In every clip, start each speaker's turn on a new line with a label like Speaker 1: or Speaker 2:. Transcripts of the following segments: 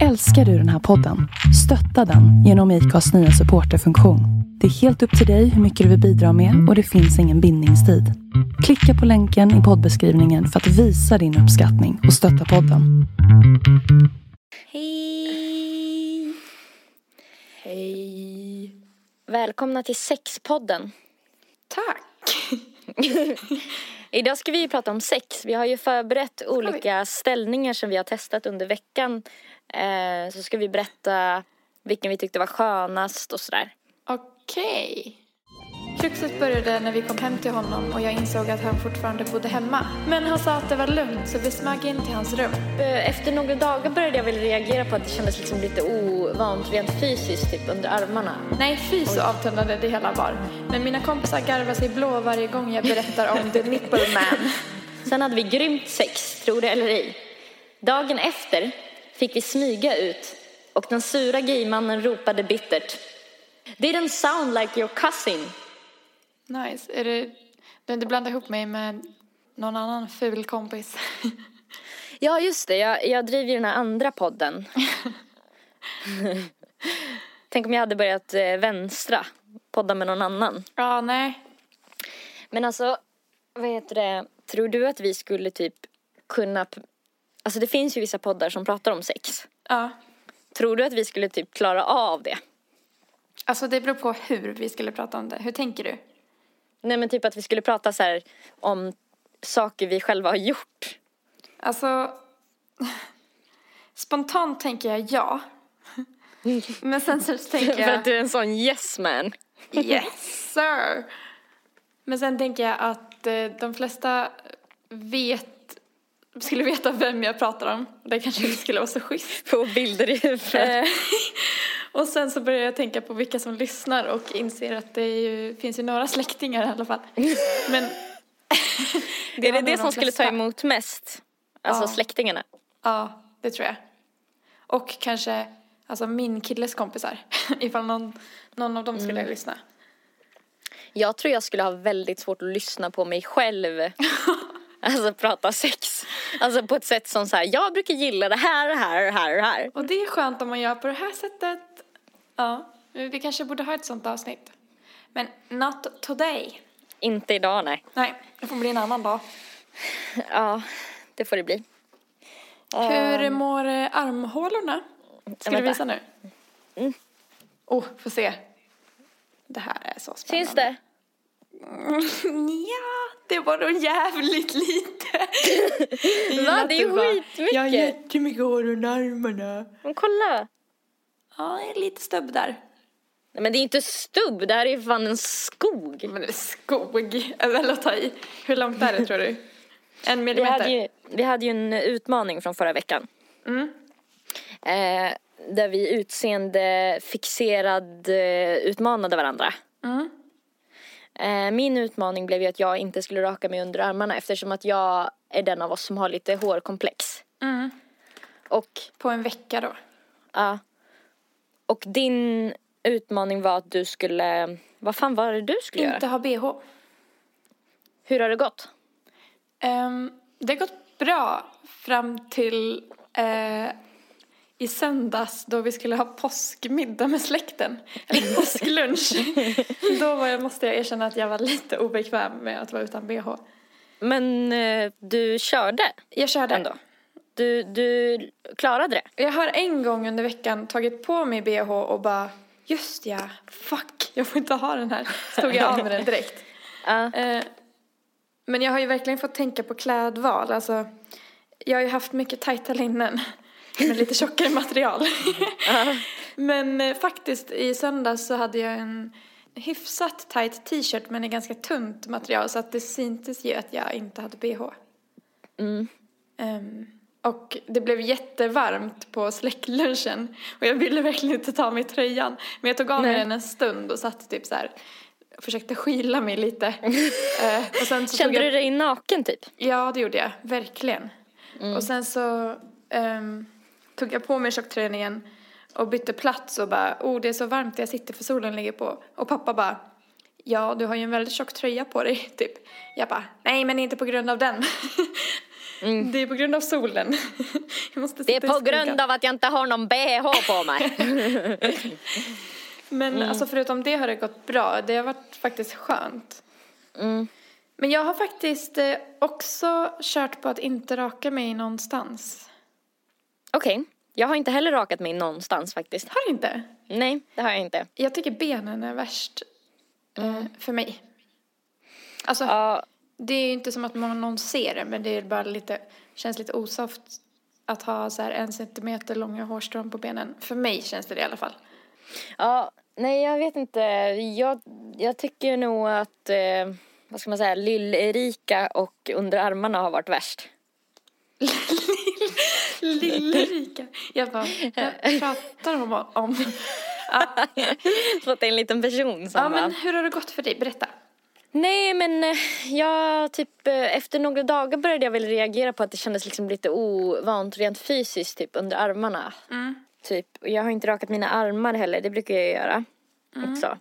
Speaker 1: Älskar du den här podden? Stötta den genom IKAs nya supporterfunktion. Det är helt upp till dig hur mycket du vill bidra med och det finns ingen bindningstid. Klicka på länken i poddbeskrivningen för att visa din uppskattning och stötta podden.
Speaker 2: Hej!
Speaker 3: Hej.
Speaker 2: Välkomna till Sexpodden.
Speaker 3: Tack.
Speaker 2: Idag ska vi ju prata om sex. Vi har ju förberett olika ställningar som vi har testat under veckan. Eh, så ska vi berätta vilken vi tyckte var skönast och sådär.
Speaker 3: Okej. Kruxet började när vi kom hem till honom och jag insåg att han fortfarande bodde hemma. Men han sa att det var lugnt så vi smög in till hans rum.
Speaker 2: Eh, Efter några dagar började jag väl reagera på att det kändes liksom lite ovant rent fysiskt typ under armarna.
Speaker 3: Nej, fy så avtändande det hela var. Men mina kompisar garvar sig blå varje gång jag berättar om The Nipple Man.
Speaker 2: Sen hade vi grymt sex, tro det eller ej. Dagen efter fick vi smyga ut och den sura gaymannen ropade bittert. Didn't sound like your cousin.
Speaker 3: Nice. Är det... Du inte blanda ihop mig med någon annan ful kompis?
Speaker 2: Ja, just det. Jag, jag driver ju den här andra podden. Tänk om jag hade börjat eh, vänstra, podda med någon annan.
Speaker 3: Ja, nej.
Speaker 2: Men alltså, vad heter det? Tror du att vi skulle typ kunna... Alltså det finns ju vissa poddar som pratar om sex.
Speaker 3: Ja.
Speaker 2: Tror du att vi skulle typ klara av det?
Speaker 3: Alltså det beror på hur vi skulle prata om det. Hur tänker du?
Speaker 2: Nej men typ att vi skulle prata så här om saker vi själva har gjort.
Speaker 3: Alltså, spontant tänker jag ja. Men sen så tänker
Speaker 2: För att
Speaker 3: jag
Speaker 2: du är en sån yes man.
Speaker 3: yes sir. Men sen tänker jag att eh, de flesta vet, skulle veta vem jag pratar om. Det kanske inte skulle vara så schysst.
Speaker 2: Få bilder i huvudet.
Speaker 3: Eh, och sen så börjar jag tänka på vilka som lyssnar och inser att det är ju, finns ju några släktingar i alla fall. Men
Speaker 2: är det
Speaker 3: nog
Speaker 2: det
Speaker 3: de
Speaker 2: som skulle ta emot mest? Alltså
Speaker 3: Ja.
Speaker 2: släktingarna?
Speaker 3: Ja, det tror jag. Och kanske alltså min killes kompisar. Ifall någon, någon av dem skulle
Speaker 2: Mm.
Speaker 3: lyssna.
Speaker 2: Jag tror jag skulle ha väldigt svårt att lyssna på mig själv. Alltså prata sex. Alltså på ett sätt som så här, jag brukar gilla det här, det här, det här, det här.
Speaker 3: Och det är skönt om man gör på det här sättet. Ja, vi kanske borde ha ett sånt avsnitt. Men not today.
Speaker 2: Inte idag nej.
Speaker 3: Nej, det får bli en annan dag.
Speaker 2: Ja, det får det bli.
Speaker 3: Hur mår eh, armhålorna? Ska du visa nu?
Speaker 2: Mm.
Speaker 3: Oh, får se. Det här är så spännande.
Speaker 2: Syns det?
Speaker 3: Ja, det var nog jävligt lite.
Speaker 2: Va? Det är ju skitmycket.
Speaker 3: Jag har jättemycket hår under armarna.
Speaker 2: Men kolla.
Speaker 3: Ja, det är lite stubb där.
Speaker 2: Nej men det är inte stubb, det här är ju fan en skog.
Speaker 3: Men det är skog. Eller att ta i. Hur långt är det tror du? En
Speaker 2: Vi
Speaker 3: millimeter?
Speaker 2: hade, ju, vi hade ju en utmaning från förra veckan.
Speaker 3: Mm.
Speaker 2: Eh, där vi utseende fixerad eh, utmanade varandra.
Speaker 3: Mm.
Speaker 2: Eh, min utmaning blev ju att jag inte skulle raka mig under armarna eftersom att jag är den av oss som har lite hårkomplex.
Speaker 3: Mm.
Speaker 2: Och,
Speaker 3: På en vecka då?
Speaker 2: ja. och din utmaning var att du skulle, vad fan var det du skulle
Speaker 3: Inte
Speaker 2: göra?
Speaker 3: ha bh.
Speaker 2: Hur har det gått?
Speaker 3: Ehm, det har gått bra fram till eh, i söndags då vi skulle ha påskmiddag med släkten. Eller påsklunch. då var jag, måste jag erkänna att jag var lite obekväm med att vara utan bh.
Speaker 2: Men eh, du körde
Speaker 3: Jag körde.
Speaker 2: ändå. Du, du klarade det.
Speaker 3: Jag har en gång under veckan tagit på mig bh och bara just ja, fuck, jag får inte ha den här. Så tog jag av med den direkt. Eh, men jag har ju verkligen fått tänka på klädval. Alltså, jag har ju haft mycket tajta linnen med lite tjockare material. men eh, faktiskt i söndags så hade jag en hyfsat tajt t-shirt men i ganska tunt material så att det syntes ju att jag inte hade bh.
Speaker 2: Mm.
Speaker 3: Ehm, och det blev jättevarmt på släktlunchen och jag ville verkligen inte ta av mig tröjan. Men jag tog av mig den en stund och satt typ så här försökte skyla mig lite. Eh, och sen så
Speaker 2: Kände
Speaker 3: tog
Speaker 2: du
Speaker 3: jag,
Speaker 2: dig naken typ?
Speaker 3: Ja, det gjorde jag. Verkligen.
Speaker 2: Mm.
Speaker 3: Och sen så ehm, tog jag på mig tjocktröjan igen och bytte plats och bara, oh det är så varmt jag sitter för solen ligger på. Och pappa bara, ja du har ju en väldigt tjock tröja på dig, typ. Jag bara, nej men inte på grund av den. Det är på grund av solen.
Speaker 2: Det är på grund av att jag inte har någon bh på mig.
Speaker 3: Men
Speaker 2: Mm.
Speaker 3: alltså förutom det har det gått bra. Det har varit faktiskt skönt.
Speaker 2: Mm.
Speaker 3: Men jag har faktiskt eh, också kört på att inte raka mig någonstans.
Speaker 2: Okej, jag har inte heller rakat mig någonstans faktiskt.
Speaker 3: Har du inte?
Speaker 2: Nej, det har jag inte.
Speaker 3: Jag tycker benen är värst eh, för mig. Alltså,
Speaker 2: Mm. Ja,
Speaker 3: det är ju inte som att man, någon ser det, men det är bara lite, känns lite osoft att ha så här en centimeter långa hårstrån på benen. För mig känns det det i alla fall.
Speaker 2: ja, nej jag vet inte. Jag, jag tycker nog att, eh, vad ska man säga, Lill-Erika och under armarna har varit värst.
Speaker 3: Lillrika. Jag bara, vad pratar om? om?
Speaker 2: Det är en liten person som
Speaker 3: Ja,
Speaker 2: bara,
Speaker 3: men hur har det gått för dig? Berätta.
Speaker 2: Nej men eh, jag typ eh, efter några dagar började jag väl reagera på att det kändes liksom lite ovant rent fysiskt typ under armarna. Typ, och jag har inte rakat mina armar heller, det brukar jag göra också.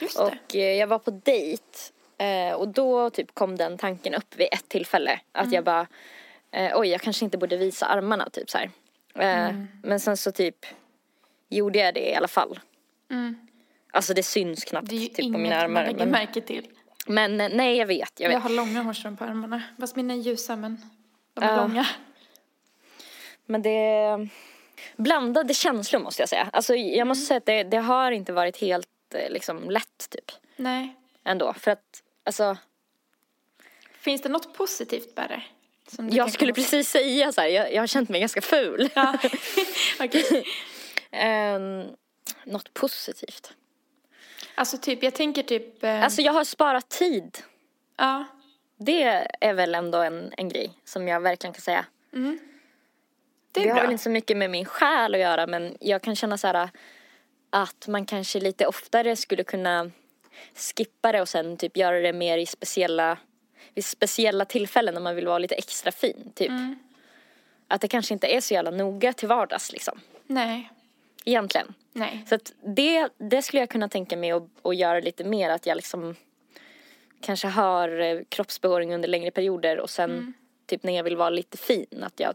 Speaker 3: Just det.
Speaker 2: Och eh, jag var på dejt och då typ kom den tanken upp vid ett tillfälle. Att jag bara, eh, oj jag kanske inte borde visa armarna typ så här. Eh, Men sen så typ gjorde jag det i alla fall. Alltså det syns knappt
Speaker 3: Det är ju
Speaker 2: typ på
Speaker 3: inget
Speaker 2: mina
Speaker 3: man
Speaker 2: armar.
Speaker 3: lägger
Speaker 2: Men,
Speaker 3: märke till.
Speaker 2: men eh, nej jag vet, jag
Speaker 3: Jag
Speaker 2: vet.
Speaker 3: har långa hårstrån på armarna. Fast mina är ljusa, men de är
Speaker 2: Ja.
Speaker 3: långa.
Speaker 2: Men det är blandade känslor måste jag säga. Alltså jag måste säga att det, det har inte varit helt eh, liksom lätt typ.
Speaker 3: Nej.
Speaker 2: Ändå. För att alltså
Speaker 3: Finns det något positivt med det?
Speaker 2: Jag skulle
Speaker 3: komma
Speaker 2: precis säga så här, jag, jag har känt mig ganska ful.
Speaker 3: Ja. Okej.
Speaker 2: Ehm, något positivt.
Speaker 3: Alltså typ, jag tänker typ... Eh,
Speaker 2: Alltså jag har sparat tid.
Speaker 3: ja.
Speaker 2: Det är väl ändå en, en grej som jag verkligen kan säga.
Speaker 3: Det är
Speaker 2: det har väl inte så mycket med min själ att göra men jag kan känna så här att man kanske lite oftare skulle kunna skippa det och sen typ göra det mer i speciella, vid speciella tillfällen när man vill vara lite extra fin typ.
Speaker 3: Mm.
Speaker 2: Att det kanske inte är så jävla noga till vardags liksom.
Speaker 3: Nej.
Speaker 2: Egentligen.
Speaker 3: Nej.
Speaker 2: Så att det, det skulle jag kunna tänka mig att, att göra lite mer att jag liksom kanske har eh, kroppsbehåring under längre perioder och sen
Speaker 3: Mm.
Speaker 2: typ när jag vill vara lite fin att jag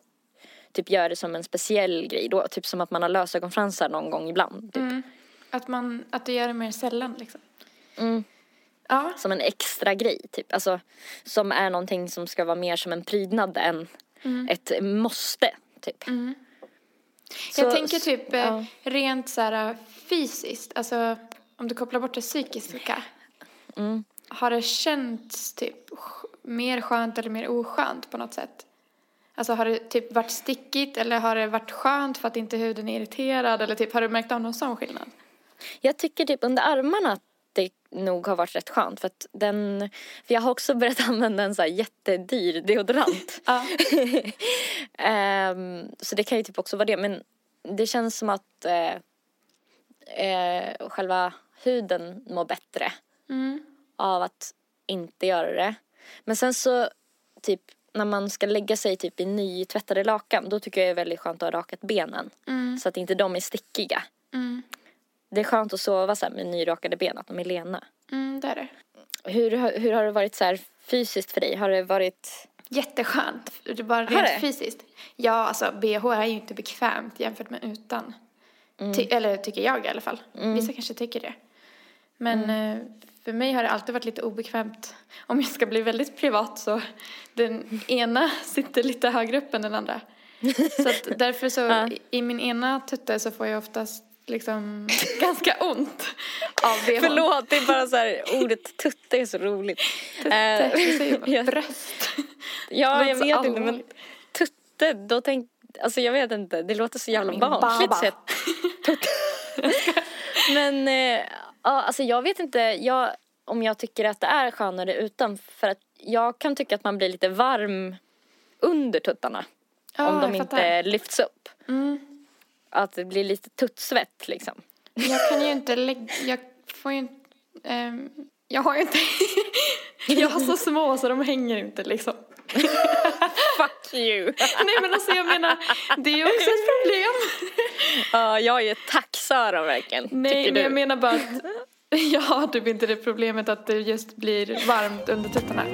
Speaker 2: typ gör det som en speciell grej då. Typ som att man har lösögonfransar någon gång ibland. Typ.
Speaker 3: Mm. Att, man, att du gör det mer sällan liksom.
Speaker 2: Mm.
Speaker 3: Ja.
Speaker 2: Som en extra grej typ. Alltså som är någonting som ska vara mer som en prydnad än
Speaker 3: Mm.
Speaker 2: ett måste typ. Så-
Speaker 3: jag tänker typ eh,
Speaker 2: ja.
Speaker 3: rent så här fysiskt, alltså om du kopplar bort det psykiska.
Speaker 2: Mm.
Speaker 3: Har det känts typ mer skönt eller mer oskönt på något sätt? Alltså har det typ varit stickigt eller har det varit skönt för att inte huden är irriterad eller typ har du märkt av någon sån skillnad?
Speaker 2: Jag tycker typ under armarna nog har varit rätt skönt för att den, för jag har också börjat använda en så här jättedyr deodorant. Ehm, så det kan ju typ också vara det men det känns som att eh, eh, själva huden mår bättre
Speaker 3: Mm.
Speaker 2: av att inte göra det. Men sen så typ när man ska lägga sig typ i nytvättade lakan då tycker jag det är väldigt skönt att ha rakat benen så att inte de är stickiga.
Speaker 3: Mm.
Speaker 2: Det är skönt att sova så här med nyrakade ben, att de är lena.
Speaker 3: Mm, det är det.
Speaker 2: Hur, hur har det varit så här fysiskt för dig? Har det varit...
Speaker 3: Jätteskönt. Det bara rent
Speaker 2: det?
Speaker 3: fysiskt. Ja, alltså BH är ju inte bekvämt jämfört med utan. Ty- eller tycker jag i alla fall. Vissa kanske tycker det. Men eh, för mig har det alltid varit lite obekvämt. Om jag ska bli väldigt privat så den ena sitter lite högre upp än den andra. Så att därför så
Speaker 2: Ja.
Speaker 3: i- i min ena tutte så får jag oftast liksom ganska ont av BH.
Speaker 2: Förlåt, det är bara så här, ordet tutte är så roligt.
Speaker 3: Tutte,
Speaker 2: Eh,
Speaker 3: hur säger man? Bröst.
Speaker 2: Ja,
Speaker 3: Det
Speaker 2: jag vet inte, men tutte, då tänk... Alltså jag vet inte, det låter så jävla barnsligt. tutte. men, eh, ja, alltså jag vet inte jag, om jag tycker att det är skönare utan. För att jag kan tycka att man blir lite varm under tuttarna.
Speaker 3: Ja,
Speaker 2: om de inte
Speaker 3: fattar.
Speaker 2: lyfts upp.
Speaker 3: Mm.
Speaker 2: Att det blir lite tuttsvett liksom.
Speaker 3: Jag kan ju inte lägga, jag får ju inte, ehm, jag har ju inte, jag har så små så de hänger inte liksom.
Speaker 2: Fuck you!
Speaker 3: Nej men alltså jag menar, det är ju också ett problem.
Speaker 2: Ja, jag är taxöron verkligen.
Speaker 3: Nej men
Speaker 2: du?
Speaker 3: jag menar bara att jag har typ inte det problemet att det just blir varmt under tuttarna.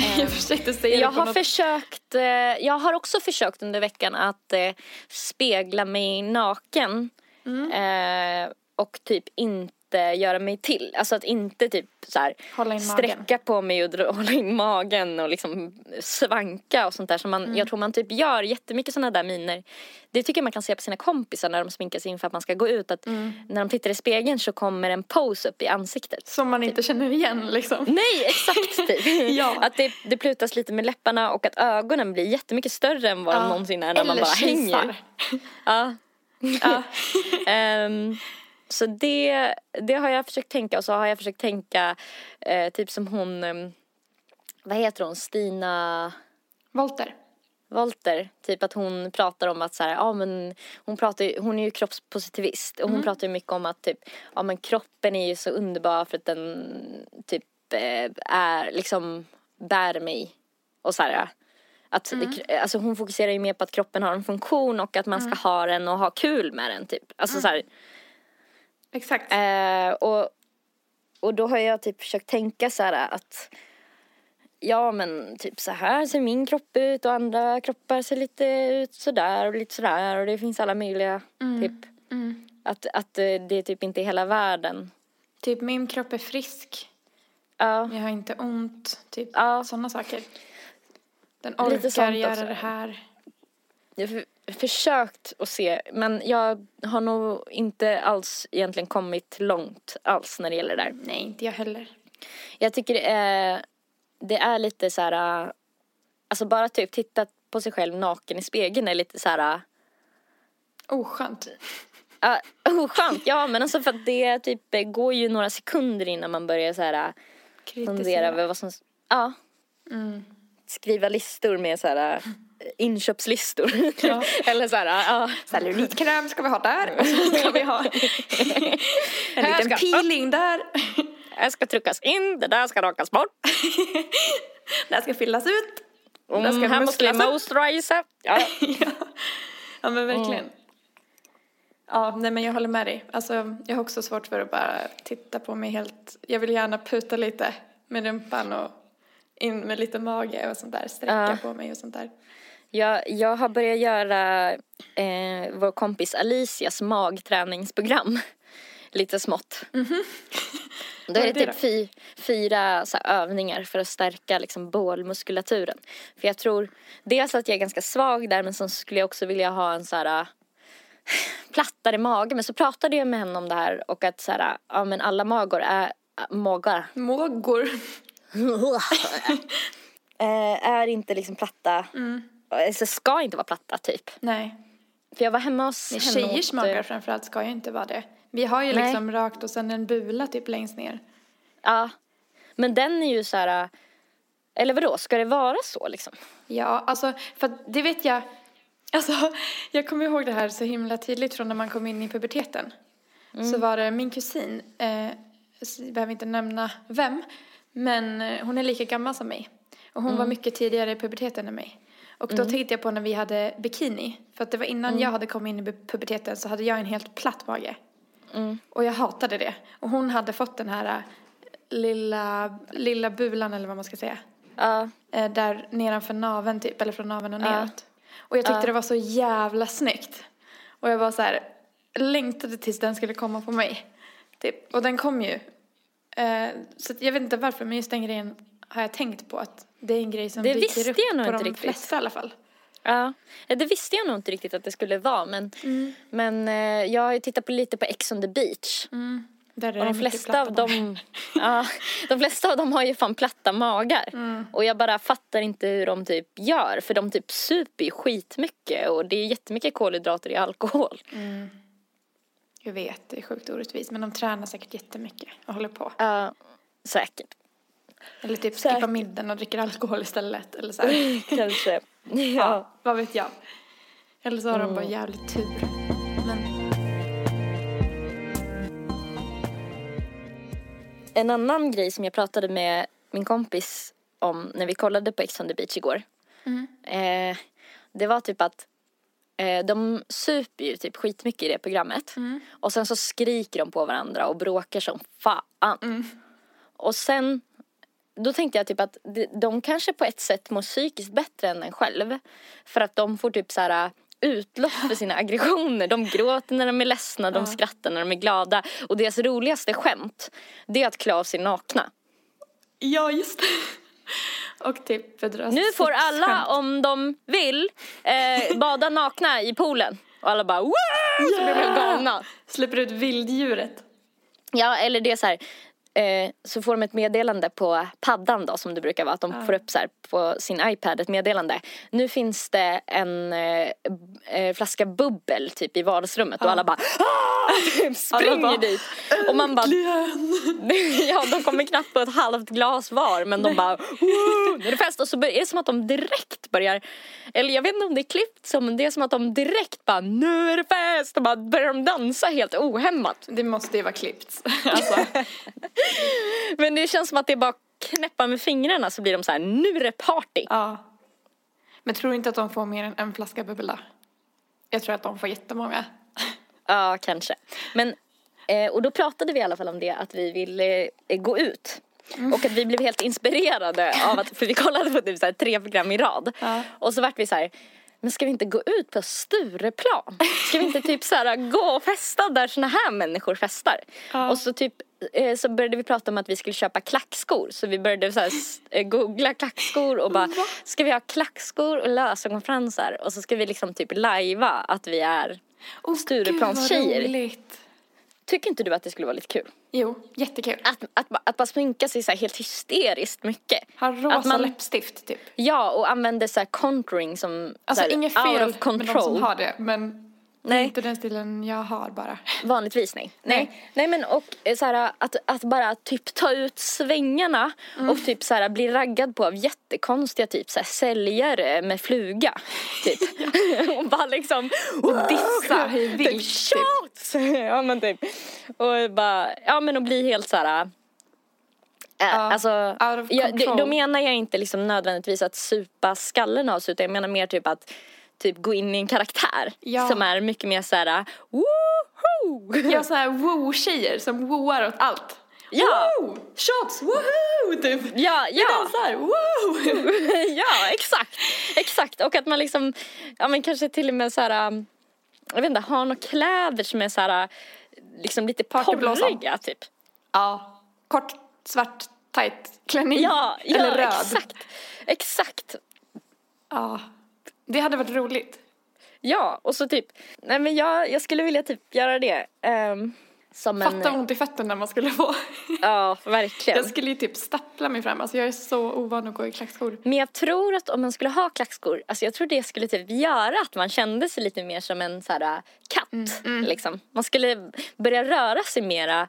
Speaker 3: jag försökte säga
Speaker 2: Jag
Speaker 3: det
Speaker 2: har
Speaker 3: något...
Speaker 2: försökt, eh, jag har också försökt under veckan att eh, spegla mig naken.
Speaker 3: Mm.
Speaker 2: Eh, och typ inte göra mig till. Alltså att inte typ så här sträcka på mig och hålla in magen och liksom svanka och sånt där som man,
Speaker 3: Mm.
Speaker 2: jag tror man typ gör jättemycket sådana där miner. Det tycker jag man kan se på sina kompisar när de sminkar sig inför att man ska gå ut att
Speaker 3: Mm.
Speaker 2: när de tittar i spegeln så kommer en pose upp i ansiktet.
Speaker 3: Som man inte känner igen liksom.
Speaker 2: Nej, exakt typ.
Speaker 3: Ja.
Speaker 2: Att det, det plutas lite med läpparna och att ögonen blir jättemycket större än vad de
Speaker 3: Ja.
Speaker 2: någonsin är när man
Speaker 3: Eller
Speaker 2: bara
Speaker 3: kisar.
Speaker 2: hänger. Ja.
Speaker 3: Ja.
Speaker 2: Ehm, så det, det har jag försökt tänka och så har jag försökt tänka eh, typ som hon, ehm, vad heter hon, Stina
Speaker 3: Volter.
Speaker 2: Walter, typ att hon pratar om att så här, ja men hon pratar hon är ju kroppspositivist och hon pratar ju mycket om att typ, ja men kroppen är ju så underbar för att den typ eh, är liksom bär mig och så här. Att, alltså hon fokuserar ju mer på att kroppen har en funktion och att man ska ha den och ha kul med den typ. Alltså så här,
Speaker 3: Exakt.
Speaker 2: Eh, och, och då har jag typ försökt tänka så här att ja men typ så här ser min kropp ut och andra kroppar ser lite ut sådär och lite sådär och det finns alla möjliga typ.
Speaker 3: Mm.
Speaker 2: Att, att eh, det typ inte är hela världen.
Speaker 3: Typ min kropp är frisk.
Speaker 2: Ja,
Speaker 3: Jag har inte ont. Typ
Speaker 2: Ja.
Speaker 3: sådana saker. Den
Speaker 2: Lite
Speaker 3: orkar
Speaker 2: sånt
Speaker 3: göra
Speaker 2: också.
Speaker 3: det här.
Speaker 2: har för, försökt att se men jag har nog inte alls egentligen kommit långt alls när det gäller det där.
Speaker 3: Nej, inte jag heller.
Speaker 2: Jag tycker det är, det är lite så här, alltså bara typ titta på sig själv naken i spegeln är lite så här,
Speaker 3: Oskönt.
Speaker 2: Ja, oskönt, ja men alltså för att det typ går ju några sekunder innan man börjar så här fundera
Speaker 3: Kritisera.
Speaker 2: över vad som, ja,
Speaker 3: Mm.
Speaker 2: skriva listor med så här inköpslistor.
Speaker 3: Ja.
Speaker 2: Eller så här, ja.
Speaker 3: Cellulitkräm ska vi ha där. Och så ska vi ha en
Speaker 2: Här
Speaker 3: liten
Speaker 2: ska-
Speaker 3: peeling där.
Speaker 2: Det ska tryckas in, det där ska rakas bort.
Speaker 3: Det här ska fyllas ut.
Speaker 2: Mm,
Speaker 3: Det ska
Speaker 2: här måste vi
Speaker 3: upp.
Speaker 2: moisturise. Ja.
Speaker 3: ja. ja, men verkligen. Ja, nej men jag håller med dig. Alltså, jag har också svårt för att bara titta på mig helt. Jag vill gärna puta lite med rumpan och in med lite mage och sånt där. Sträcka
Speaker 2: Ja.
Speaker 3: på mig och sånt där.
Speaker 2: Jag, jag har börjat göra eh, vår kompis Alicias magträningsprogram. Lite smått. Då
Speaker 3: Mhm. Vad
Speaker 2: är det typ
Speaker 3: då?
Speaker 2: fy, fyra så här, övningar för att stärka liksom, bålmuskulaturen. För jag tror dels att jag är ganska svag där men sen skulle jag också vilja ha en så här äh, plattare mage. Men så pratade jag med henne om det här och att så här, ja men alla magor är, äh, magar
Speaker 3: Mågor.
Speaker 2: eh, är inte liksom platta.
Speaker 3: Mm.
Speaker 2: Alltså ska inte vara platta typ.
Speaker 3: Nej.
Speaker 2: För jag var hemma hos henne
Speaker 3: tjejers magar
Speaker 2: eh,
Speaker 3: framförallt ska ju inte vara det. Vi har ju
Speaker 2: Nej.
Speaker 3: liksom rakt och sen en bula typ längst ner.
Speaker 2: Ja. Men den är ju så här. äh, Eller vadå, ska det vara så liksom?
Speaker 3: Ja, alltså för det vet jag. Alltså, jag kommer ihåg det här så himla tydligt från när man kom in i puberteten. Så var det min kusin, eh, jag behöver inte nämna vem, men eh, hon är lika gammal som mig. Och hon var mycket tidigare i puberteten än mig. Och då tänkte jag på när vi hade bikini. För att det var innan jag hade kommit in i puberteten så hade jag en helt platt mage. Och jag hatade det. Och hon hade fått den här eh, lilla, lilla bulan eller vad man ska säga. Eh, där nedanför naveln typ, eller från naveln och neråt. Och jag tyckte det var så jävla snyggt. Och jag var så här, längtade tills den skulle komma på mig. Typ. Och den kom ju. Eh, så jag vet inte varför, men just den grejen har jag tänkt på att det är en grej som
Speaker 2: Det
Speaker 3: dyker upp
Speaker 2: jag nog
Speaker 3: på
Speaker 2: inte
Speaker 3: de
Speaker 2: riktigt.
Speaker 3: flesta i alla fall.
Speaker 2: Ja, det visste jag nog inte riktigt att det skulle vara men,
Speaker 3: Mm.
Speaker 2: men eh, jag har ju tittat på lite på Ex on the beach.
Speaker 3: Där är
Speaker 2: Och de flesta, av dem, ja, de flesta av dem har ju fan platta magar.
Speaker 3: Mm.
Speaker 2: Och jag bara fattar inte hur de typ gör för de typ super ju skitmycket och det är jättemycket kolhydrater i alkohol.
Speaker 3: Jag vet, det är sjukt orättvist. Men de tränar säkert jättemycket och håller på.
Speaker 2: Ja, säkert.
Speaker 3: Eller typ
Speaker 2: Säkert.
Speaker 3: skippar middagen och dricker alkohol istället. Eller så.
Speaker 2: Kanske.
Speaker 3: Ja,
Speaker 2: Ja.
Speaker 3: vad vet jag. Eller så har de
Speaker 2: Mm.
Speaker 3: bara jävligt tur. Men
Speaker 2: En annan grej som jag pratade med min kompis om när vi kollade på Ex on the beach igår. Eh, det var typ att eh, de super ju typ skitmycket i det programmet. Och sen så skriker de på varandra och bråkar som fan. Och sen då tänkte jag typ att de, de kanske på ett sätt mår psykiskt bättre än en själv. För att de får typ så här utlopp för sina aggressioner. De gråter när de är ledsna, de skrattar när de är glada. Och deras roligaste skämt, det är att klä av sig nakna.
Speaker 3: Ja, just det. Och typ
Speaker 2: Nu får alla, om de vill, eh, bada nakna i poolen. Och alla bara wow! Så blir de helt galna.
Speaker 3: Släpper ut vilddjuret.
Speaker 2: Ja, eller det är så här. Eh, så får de ett meddelande på paddan då som det brukar vara. Att de får upp så här på sin iPad ett meddelande. Nu finns det en eh, eh, flaska bubbel typ i vardagsrummet och alla bara "Ah!" typ springer
Speaker 3: bara,
Speaker 2: dit. Och man bara ja, de kommer knappt på ett halvt glas var men de bara Woo! Nu är det fest och så är det som att de direkt börjar eller jag vet inte om det är klippt men det är som att de direkt bara nu är det fest och bara börjar de dansa helt ohämmat.
Speaker 3: Det måste ju vara klippt. Alltså,
Speaker 2: Men det känns som att det är bara knäppa med fingrarna så blir de så här nu är det party.
Speaker 3: ja. Men tror du inte att de får mer än en flaska bubbel då? Jag tror att de får jättemånga.
Speaker 2: Ja, kanske. Men, eh, och då pratade vi i alla fall om det att vi ville eh, gå ut. Och att vi blev helt inspirerade av att, för vi kollade på typ så här tre program i rad.
Speaker 3: Ja.
Speaker 2: Och så vart vi så här, men ska vi inte gå ut på Stureplan? Ska vi inte typ så här gå och festa där såna här människor festar?
Speaker 3: Ja.
Speaker 2: Och så typ eh, så började vi prata om att vi skulle köpa klackskor. Så vi började så här, eh, googla klackskor och bara, ska vi ha klackskor och lösögonfransar? Och så ska vi liksom typ lajva att vi är
Speaker 3: Oh,
Speaker 2: Stureplanstjejer. Tycker inte du att det skulle vara lite kul?
Speaker 3: Jo, jättekul.
Speaker 2: Att, att, att bara sminka sig så här helt hysteriskt mycket.
Speaker 3: Ha rosa
Speaker 2: att man-
Speaker 3: läppstift typ.
Speaker 2: Ja, och använder så här contouring som
Speaker 3: Alltså
Speaker 2: så här,
Speaker 3: inget
Speaker 2: out
Speaker 3: fel
Speaker 2: of
Speaker 3: med de som
Speaker 2: control.
Speaker 3: har det men
Speaker 2: Nej.
Speaker 3: inte den stilen jag har bara.
Speaker 2: Vanligtvis nej. nej.
Speaker 3: Nej.
Speaker 2: Nej men och eh, så här, att, att bara typ ta ut svängarna
Speaker 3: Mm.
Speaker 2: och typ så här, bli raggad på av jättekonstiga typ så här, säljare med fluga. Typ. och bara liksom
Speaker 3: Och dissa hej
Speaker 2: typ
Speaker 3: vilt. Typ.
Speaker 2: shots! ja men typ. Och bara, ja men och bli helt så här. Äh, alltså, jag, då menar jag inte liksom nödvändigtvis att supa skallen av sig utan jag menar mer typ att typ gå in i en karaktär
Speaker 3: Ja.
Speaker 2: som är mycket mer såhär woho!
Speaker 3: Jag har så här woo-tjejer som wooar åt allt.
Speaker 2: Ja.
Speaker 3: Woo! Shots! Woohoo! Typ.
Speaker 2: Ja, ja,
Speaker 3: dansar! Woo!
Speaker 2: ja, exakt, exakt. Och att man liksom, ja men kanske till och med så här, um, jag vet inte, har några kläder som är så här, liksom lite porriga typ.
Speaker 3: Ja. Kort, svart, tight klänning.
Speaker 2: Ja, ja,
Speaker 3: Eller röd.
Speaker 2: exakt, exakt.
Speaker 3: Ja. Det hade varit roligt.
Speaker 2: Ja, och så typ, nej men jag, jag skulle vilja typ göra det. ehm, som en,
Speaker 3: Fatta vad ont i fötterna man skulle få.
Speaker 2: ja verkligen.
Speaker 3: Jag skulle ju typ stappla mig fram. Alltså jag är så ovan att gå i klackskor.
Speaker 2: Men jag tror att om man skulle ha klackskor, alltså jag tror det skulle typ göra att man kände sig lite mer som en så här, äh, katt. Liksom. Man skulle börja röra sig mera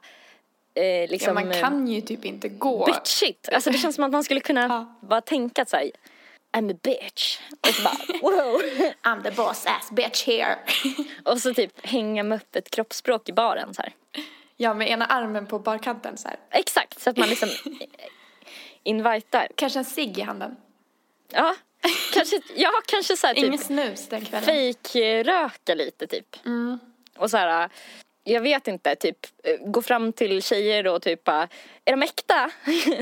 Speaker 2: eh, liksom,
Speaker 3: Ja, man kan ju typ inte gå.
Speaker 2: bitchigt. Alltså det känns som att man skulle kunna
Speaker 3: Ja.
Speaker 2: bara tänka att så här, I'm a bitch. Och så bara wow.
Speaker 3: I'm the boss ass bitch here.
Speaker 2: Och så typ hänga med öppet kroppsspråk i baren så här.
Speaker 3: ja, med ena armen på barkanten så här.
Speaker 2: Exakt, så att man liksom invitar.
Speaker 3: Kanske en cigg i handen.
Speaker 2: Ja, kanske, ja, kanske så här typ
Speaker 3: Inget snus den kvällen.
Speaker 2: fejkröka lite typ. Och så här, jag vet inte, typ gå fram till tjejer och typ är de äkta?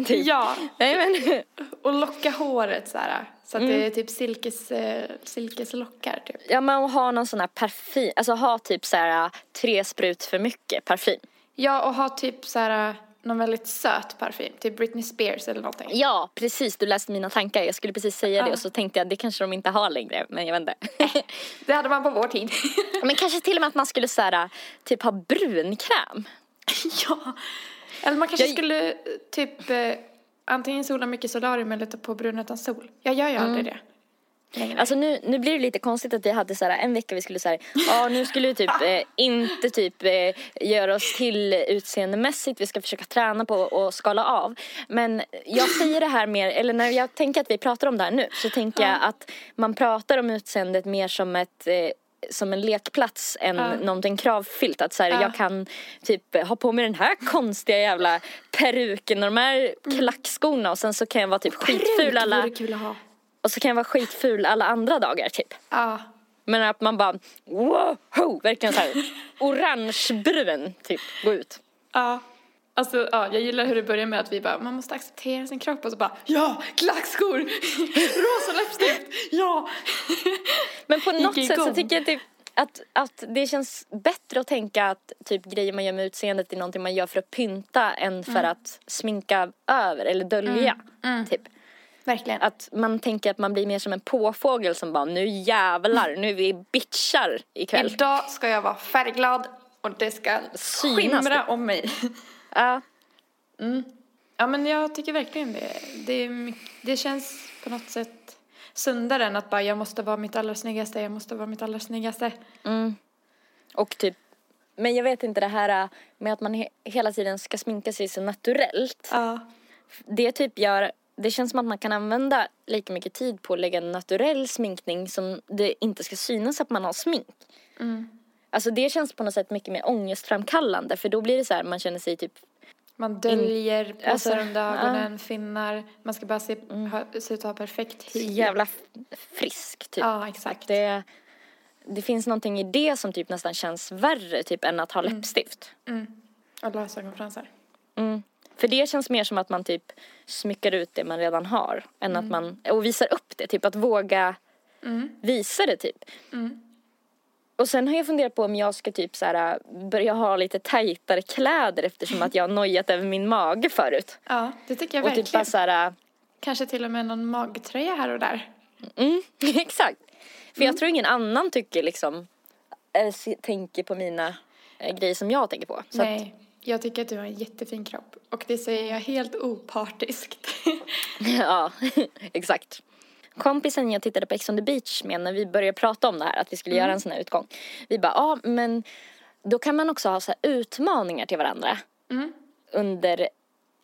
Speaker 2: typ.
Speaker 3: Ja,
Speaker 2: Nej men,
Speaker 3: och locka håret så här. Så att
Speaker 2: Mm.
Speaker 3: det är typ silkes, eh, silkeslockar typ.
Speaker 2: ja men ha någon sån här parfym, alltså ha typ så här tre sprut för mycket parfym.
Speaker 3: Ja, och ha typ så här någon väldigt söt parfym. Typ Britney Spears eller någonting.
Speaker 2: Ja, precis, du läste mina tankar. Jag skulle precis säga det
Speaker 3: Ja.
Speaker 2: och så tänkte jag det kanske de inte har längre, men jag vet inte.
Speaker 3: Det hade man på vår tid.
Speaker 2: men kanske till och med att man skulle så här, typ ha brunkräm.
Speaker 3: ja. Eller man kanske
Speaker 2: Jag-
Speaker 3: skulle eh, typ eh, antingen sola mycket solarium eller ta på brun utan sol. Jag gör ju aldrig det. Längre.
Speaker 2: Alltså nu, nu blir det lite konstigt att vi hade så här, en vecka vi skulle säga ja nu skulle vi typ eh, inte typ eh, göra oss till utseendemässigt, vi ska försöka träna på och skala av. Men jag säger det här mer, eller när jag tänker att vi pratar om det här nu så tänker jag att man pratar om utseendet mer som ett eh, som en lekplats än
Speaker 3: Ja.
Speaker 2: någonting kravfyllt. Att så här,
Speaker 3: Ja.
Speaker 2: jag kan typ ha på mig den här konstiga jävla peruken och de här klackskorna och sen så kan jag vara typ skitful alla
Speaker 3: kul att ha.
Speaker 2: och så kan jag vara skitful alla andra dagar typ.
Speaker 3: Ja.
Speaker 2: Men att man bara wow, verkligen så här orangebrun typ, gå ut.
Speaker 3: Ja. Alltså, ja, jag gillar hur det börjar med att vi bara, man måste acceptera sin kropp och så bara, ja, klackskor, rosa läppstift, ja.
Speaker 2: Men på något sätt så tycker jag typ att, att det känns bättre att tänka att typ grejer man gör med utseendet är någonting man gör för att pynta än för att sminka över eller dölja. Typ.
Speaker 3: Verkligen.
Speaker 2: Att man tänker att man blir mer som en påfågel som bara nu jävlar, nu är vi bitchar ikväll.
Speaker 3: Idag ska jag vara färgglad och det ska
Speaker 2: Synas
Speaker 3: skimra
Speaker 2: det.
Speaker 3: om mig.
Speaker 2: Ja.
Speaker 3: Ja, men jag tycker verkligen det. Det, mycket- det känns på något sätt sundare än att bara jag måste vara mitt allra snyggaste, jag måste vara mitt allra snyggaste.
Speaker 2: Och typ, men jag vet inte det här äh, med att man he- hela tiden ska sminka sig så naturellt.
Speaker 3: Ja.
Speaker 2: Det typ gör, det känns som att man kan använda lika mycket tid på att lägga en naturell sminkning som det inte ska synas att man har smink. Alltså det känns på något sätt mycket mer ångestframkallande för då blir det så här, man känner sig typ
Speaker 3: Man döljer påsar
Speaker 2: alltså,
Speaker 3: under ögonen, finnar. Man ska bara se, ha, se ut att ha perfekt hy.
Speaker 2: jävla frisk typ.
Speaker 3: Ja, exakt.
Speaker 2: Det, det finns någonting i det som typ nästan känns värre typ än att ha läppstift.
Speaker 3: Och lösögonfransar.
Speaker 2: Mm. För det känns mer som att man typ smyckar ut det man redan har. Än att man, och visar upp det, typ att våga visa det typ. Och sen har jag funderat på om jag ska typ så här, börja ha lite tajtare kläder eftersom att jag har nojat över min mage förut.
Speaker 3: Ja, det tycker jag
Speaker 2: Och
Speaker 3: verkligen.
Speaker 2: typ bara så här,
Speaker 3: Kanske till och med någon magtröja här och där.
Speaker 2: mm, exakt. För jag tror ingen annan tycker liksom, äh, tänker på mina äh, grejer som jag tänker på. Så att,
Speaker 3: Nej, jag tycker att du har en jättefin kropp. Och det säger jag helt opartiskt.
Speaker 2: Ja, exakt. Kompisen jag tittade på Ex on the beach med när vi började prata om det här, att vi skulle göra en sån här utgång. Vi bara, ja men då kan man också ha så här utmaningar till varandra under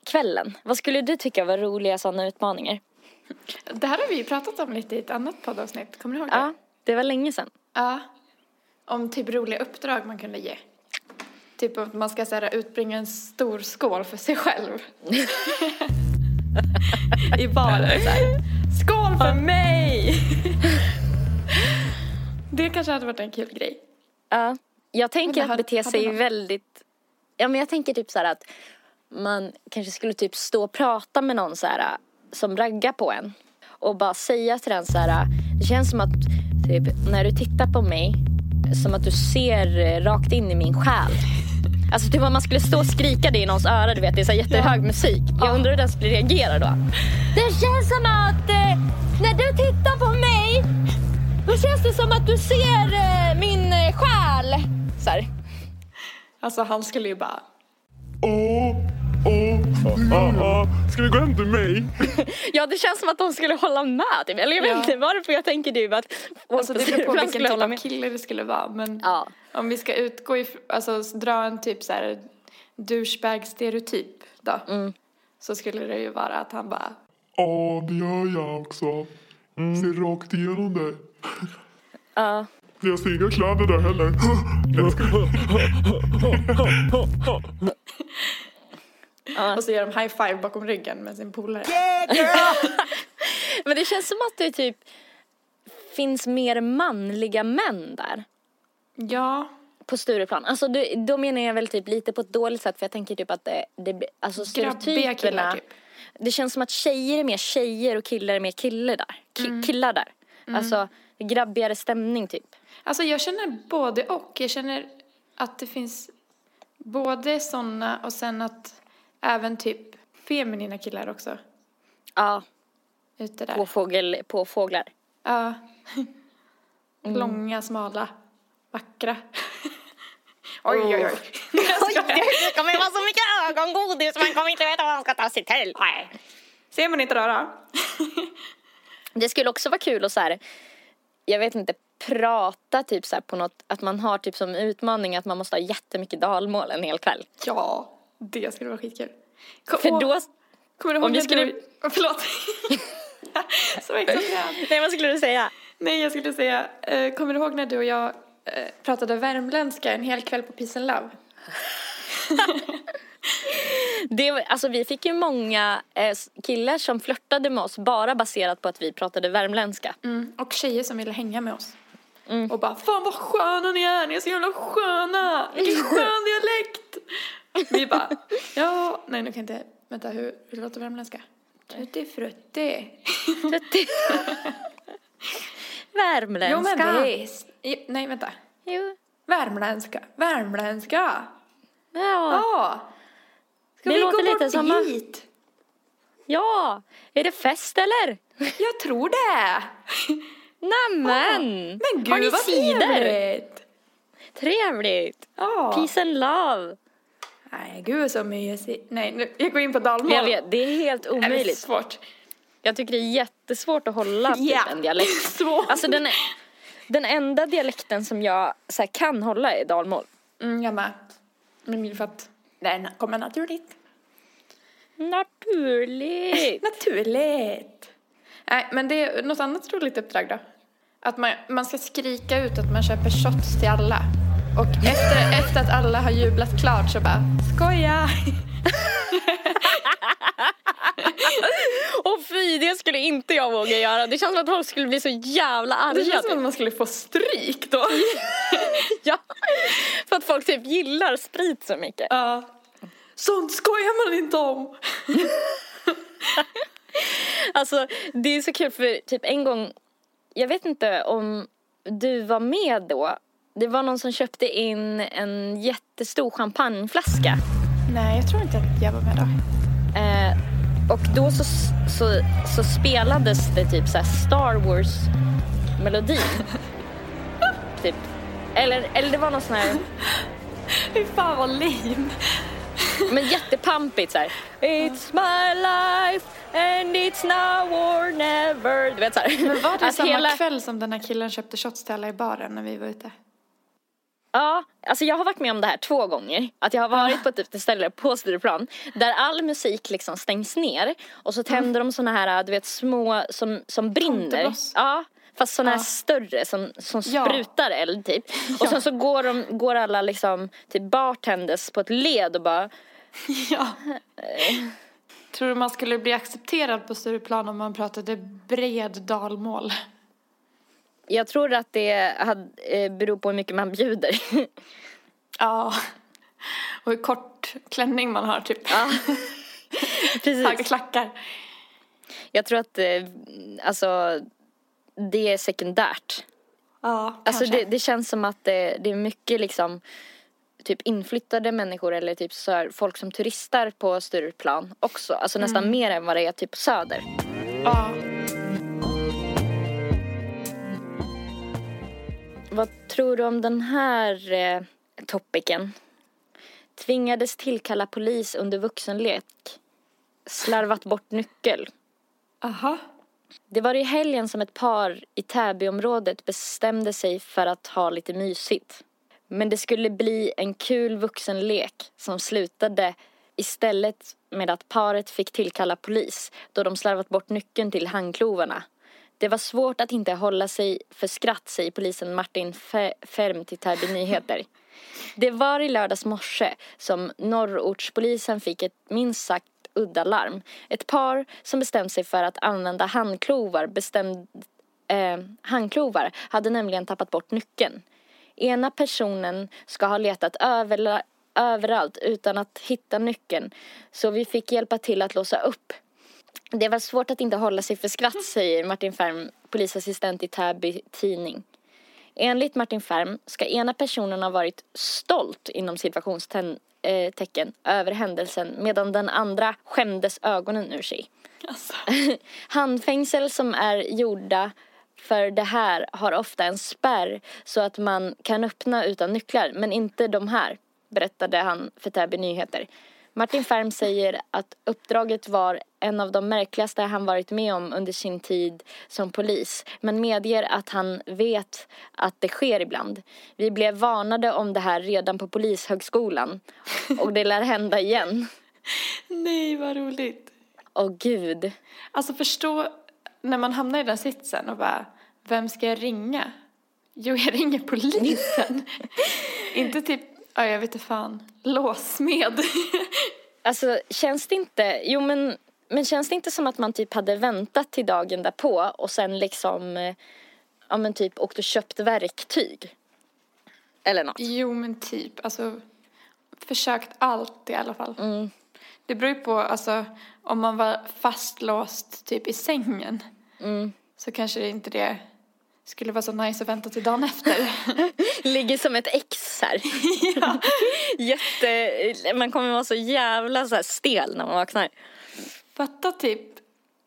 Speaker 2: kvällen. Vad skulle du tycka var roliga sådana utmaningar?
Speaker 3: det här har vi ju pratat om lite i ett annat poddavsnitt. Kommer du ihåg det?
Speaker 2: Ja, det var länge sedan.
Speaker 3: Ja. Om typ roliga uppdrag man kunde ge. Typ att man ska så här, utbringa en stor skål för sig själv. I baren så här. Skål för mig! det kanske hade varit en kul grej.
Speaker 2: Ja. Jag tänker att bete sig väldigt, ja men jag tänker typ så här att man kanske skulle typ stå och prata med någon så här som raggar på en. Och bara säga till den så här, det känns som att typ när du tittar på mig, som att du ser eh, rakt in i min själ. Alltså typ om man skulle stå och skrika det i någons öra, du vet det är så här jättehög musik. Jag undrar hur den skulle reagera då. Det känns som att eh, när du tittar på mig, då känns det som att du ser eh, min eh, själ. Så här.
Speaker 3: Alltså han skulle ju bara,
Speaker 4: Åh, ah. Ska vi gå hem till mig?
Speaker 2: Ja det känns som att de skulle hålla med typ. Eller jag vet
Speaker 3: Ja.
Speaker 2: inte varför jag tänker typ att
Speaker 3: alltså det beror på vilken typ av kille det skulle vara. Men
Speaker 2: Ja.
Speaker 3: om vi ska utgå ifrån, alltså dra en typ så här douchebag-stereotyp då.
Speaker 2: Mm.
Speaker 3: Så skulle det ju vara att han bara,
Speaker 4: Ja, det gör jag också. Ser rakt igenom det.
Speaker 2: Ja.
Speaker 4: Jag ser inga kläder där heller.
Speaker 3: Och så gör de high five bakom ryggen med sin polare.
Speaker 2: Men det känns som att det typ finns mer manliga män där.
Speaker 3: Ja,
Speaker 2: På Stureplan. Alltså du, då menar jag väl typ lite på ett dåligt sätt för jag tänker typ att det, det alltså
Speaker 3: grabbiga killar
Speaker 2: stereotyperna.
Speaker 3: typ.
Speaker 2: Det känns som att tjejer är mer tjejer och killar är mer killar där. Ki-
Speaker 3: Mm.
Speaker 2: Killar där. Alltså grabbigare stämning typ.
Speaker 3: Alltså jag känner både och. Jag känner att det finns både sådana och sen att även typ feminina killar också
Speaker 2: Ja,
Speaker 3: ute där.
Speaker 2: påfågel, påfåglar.
Speaker 3: Ja.
Speaker 2: Mm.
Speaker 3: Långa, smala, vackra. oj, oj, oj.
Speaker 2: Oj, det kommer vara så mycket ögongodis man kommer inte veta vad man ska ta sig till.
Speaker 3: Nej. Ser man inte då? då?
Speaker 2: Det skulle också vara kul att så här, jag vet inte, prata typ så här på något, att man har typ som utmaning att man måste ha jättemycket dalmål en hel kväll.
Speaker 3: Ja, det skulle vara skitkul. Kom,
Speaker 2: För då,
Speaker 3: kommer du ihåg
Speaker 2: om vi
Speaker 3: när
Speaker 2: skulle-
Speaker 3: du... Förlåt. så exalterad.
Speaker 2: nej vad skulle du säga?
Speaker 3: Nej, jag skulle säga, eh, kommer du ihåg när du och jag eh, pratade värmländska en hel kväll på Peace and Love?
Speaker 2: Det, alltså vi fick ju många eh, killar som flörtade med oss bara baserat på att vi pratade värmländska.
Speaker 3: Mm. Och tjejer som ville hänga med oss.
Speaker 2: Mm.
Speaker 3: Och bara, fan vad sköna ni är, ni är så jävla sköna! Vilken skön dialekt! Vi bara, ja, nej nu kan jag inte, vänta hur, hur låter värmländska? Tutti frutti.
Speaker 2: Värmländska.
Speaker 3: Jo men visst. Jo, Nej vänta.
Speaker 2: Jo.
Speaker 3: Värmländska, värmländska.
Speaker 2: Ja.
Speaker 3: Ja. Ska
Speaker 2: Det
Speaker 3: vi
Speaker 2: låter
Speaker 3: gå
Speaker 2: lite
Speaker 3: bort
Speaker 2: som att-
Speaker 3: dit?
Speaker 2: ja. Är det fest eller?
Speaker 3: Jag tror det.
Speaker 2: Nämen!
Speaker 3: Men gud
Speaker 2: Har ni
Speaker 3: vad
Speaker 2: cider?
Speaker 3: trevligt.
Speaker 2: Trevligt.
Speaker 3: Ja.
Speaker 2: Peace and love.
Speaker 3: Nej gud så mysigt. Nej nu, jag går in på dalmål.
Speaker 2: Jag vet, det är helt
Speaker 3: Nej, det är
Speaker 2: omöjligt.
Speaker 3: svårt.
Speaker 2: Jag tycker det är jättesvårt att hålla typ
Speaker 3: Ja.
Speaker 2: en dialekt.
Speaker 3: Svårt.
Speaker 2: Alltså den, den enda dialekten som jag så här, kan hålla är dalmål.
Speaker 3: Mm, jag med. Men för att det kommer naturligt.
Speaker 2: Naturligt.
Speaker 3: Naturligt. Nej, men det är något annat roligt uppdrag då. Att man, man ska skrika ut att man köper shots till alla. Och efter, efter att alla har jublat klart så bara skoja!
Speaker 2: Och fy, det skulle inte jag våga göra. Det känns som att folk skulle bli så jävla arga.
Speaker 3: Det känns som
Speaker 2: typ.
Speaker 3: att man skulle få stryk då.
Speaker 2: ja. För att folk typ gillar sprit så mycket.
Speaker 3: Ja. Sånt skojar man inte om.
Speaker 2: Alltså det är så kul för typ en gång, jag vet inte om du var med då. Det var någon som köpte in en jättestor champagneflaska.
Speaker 3: Nej, jag tror inte att jag var med då.
Speaker 2: Eh, och då så, så, så spelades det typ så Star Wars melodi. typ. Eller, eller det var någon sån här,
Speaker 3: Fy fan vad lame.
Speaker 2: men jättepampigt så här. It's my life and it's now or never. Du vet så här.
Speaker 3: Men var det
Speaker 2: Att
Speaker 3: samma
Speaker 2: hela-
Speaker 3: kväll som den här killen köpte shots till alla i baren när vi var ute?
Speaker 2: Ja, alltså jag har varit med om det här två gånger. Att jag har varit på typ ett ställe på Stureplan där all musik liksom stängs ner och så tänder de såna här, du vet små som, som brinner. Ja, fast här
Speaker 3: Ja.
Speaker 2: större som, som
Speaker 3: Ja.
Speaker 2: sprutar eld typ. Och sen så går, de, går alla liksom typ bartenders på ett led och bara
Speaker 3: Ja. Tror du man skulle bli accepterad på Stureplan om man pratade bred dalmål?
Speaker 2: Jag tror att det eh, beror på hur mycket man bjuder.
Speaker 3: Ja. Och hur kort klänning man har typ.
Speaker 2: ja.
Speaker 3: Höga
Speaker 2: Precis.
Speaker 3: klackar.
Speaker 2: Jag tror att eh, alltså det är sekundärt.
Speaker 3: Ja,
Speaker 2: Alltså
Speaker 3: kanske.
Speaker 2: det, det känns som att det, det är mycket liksom typ inflyttade människor eller typ så här, folk som turistar på Stureplan också. Alltså nästan
Speaker 3: Mm.
Speaker 2: mer än vad det är typ på Söder.
Speaker 3: Ja.
Speaker 2: Tror du om den här eh, topicen? Tvingades tillkalla polis under vuxenlek. Slarvat bort nyckel.
Speaker 3: Aha.
Speaker 2: Det var i helgen som ett par i Täbyområdet bestämde sig för att ha lite mysigt. Men det skulle bli en kul vuxenlek som slutade istället med att paret fick tillkalla polis då de slarvat bort nyckeln till handklovarna. Det var svårt att inte hålla sig för skratt, säger polisen Martin Fe- Ferm till Täby Nyheter. Det var i lördags morse som norrortspolisen fick ett minst sagt udda larm. Ett par som bestämt sig för att använda handklovar, bestämd, eh, handklovar hade nämligen tappat bort nyckeln. Ena personen ska ha letat över, överallt utan att hitta nyckeln så vi fick hjälpa till att låsa upp. Det var svårt att inte hålla sig för skratt, säger Martin Färm, polisassistent i Täby Tidning. Enligt Martin Färm ska ena personen ha varit stolt inom situationstecken över händelsen medan den andra skämdes ögonen ur sig.
Speaker 3: Alltså.
Speaker 2: Handfängsel som är gjorda för det här har ofta en spärr så att man kan öppna utan nycklar, men inte de här, berättade han för Täby Nyheter. Martin Färm säger att uppdraget var en av de märkligaste han varit med om under sin tid som polis, men medger att han vet att det sker ibland. Vi blev varnade om det här redan på polishögskolan och det lär hända igen.
Speaker 3: Nej, vad roligt.
Speaker 2: Åh gud.
Speaker 3: Alltså förstå när man hamnar i den sitsen och bara, vem ska jag ringa? Jo, jag ringer polisen. inte typ, ja jag vet inte fan, låsmed.
Speaker 2: Alltså känns det inte, jo men, men känns det inte som att man typ hade väntat till dagen därpå och sen liksom, eh, ja men typ åkt och köpt verktyg? Eller något.
Speaker 3: jo, men typ, alltså försökt allt i alla fall.
Speaker 2: Mm.
Speaker 3: Det beror ju på, alltså, om man var fastlåst typ i sängen
Speaker 2: Mm.
Speaker 3: så kanske det inte det skulle vara så nice att vänta till dagen efter.
Speaker 2: Ligger som ett ex här. Jätte, man kommer vara så jävla så här stel när man vaknar.
Speaker 3: Fatta typ,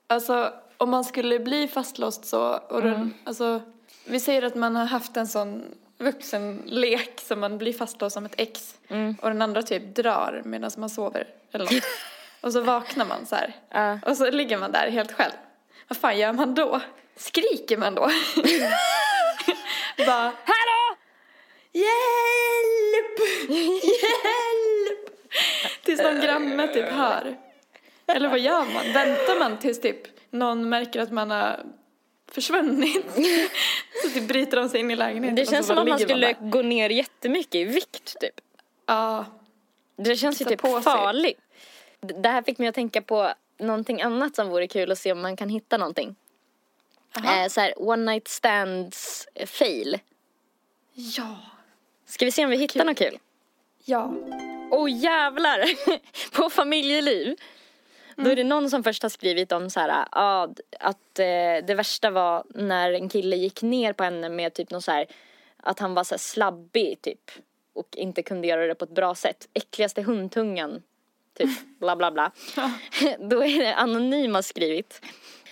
Speaker 3: alltså om man skulle bli fastlåst så och den, alltså vi säger att man har haft en sån vuxenlek som man blir fastlåst som ett ex och den andra typ drar medan man sover eller något. och så vaknar man så här
Speaker 2: Ja.
Speaker 3: och så ligger man där helt själv. Vad fan gör man då? Skriker man då? Bara
Speaker 2: Hallå!
Speaker 3: Hjälp! Hjälp! Tills någon granne typ hör. Eller vad gör man? Väntar man tills typ någon märker att man har försvunnit? Så typ bryter de sig in i lägenheten
Speaker 2: Det känns som att man skulle
Speaker 3: där.
Speaker 2: gå ner jättemycket i vikt typ.
Speaker 3: Ja.
Speaker 2: Det känns ju typ farligt. Det här fick mig att tänka på någonting annat som vore kul att se om man kan hitta någonting. Eh, så här, one night stands eh, fail.
Speaker 3: Ja.
Speaker 2: Ska vi se om vi hittar något kul?
Speaker 3: Ja.
Speaker 2: Åh jävlar! på familjeliv. Då är det någon som först har skrivit om så här, ja, d- att eh, det värsta var när en kille gick ner på henne med typ någon så här, att han var så här slabbig typ. Och inte kunde göra det på ett bra sätt. Äckligaste hundtungan. Typ bla bla bla. Då är det anonym har skrivit.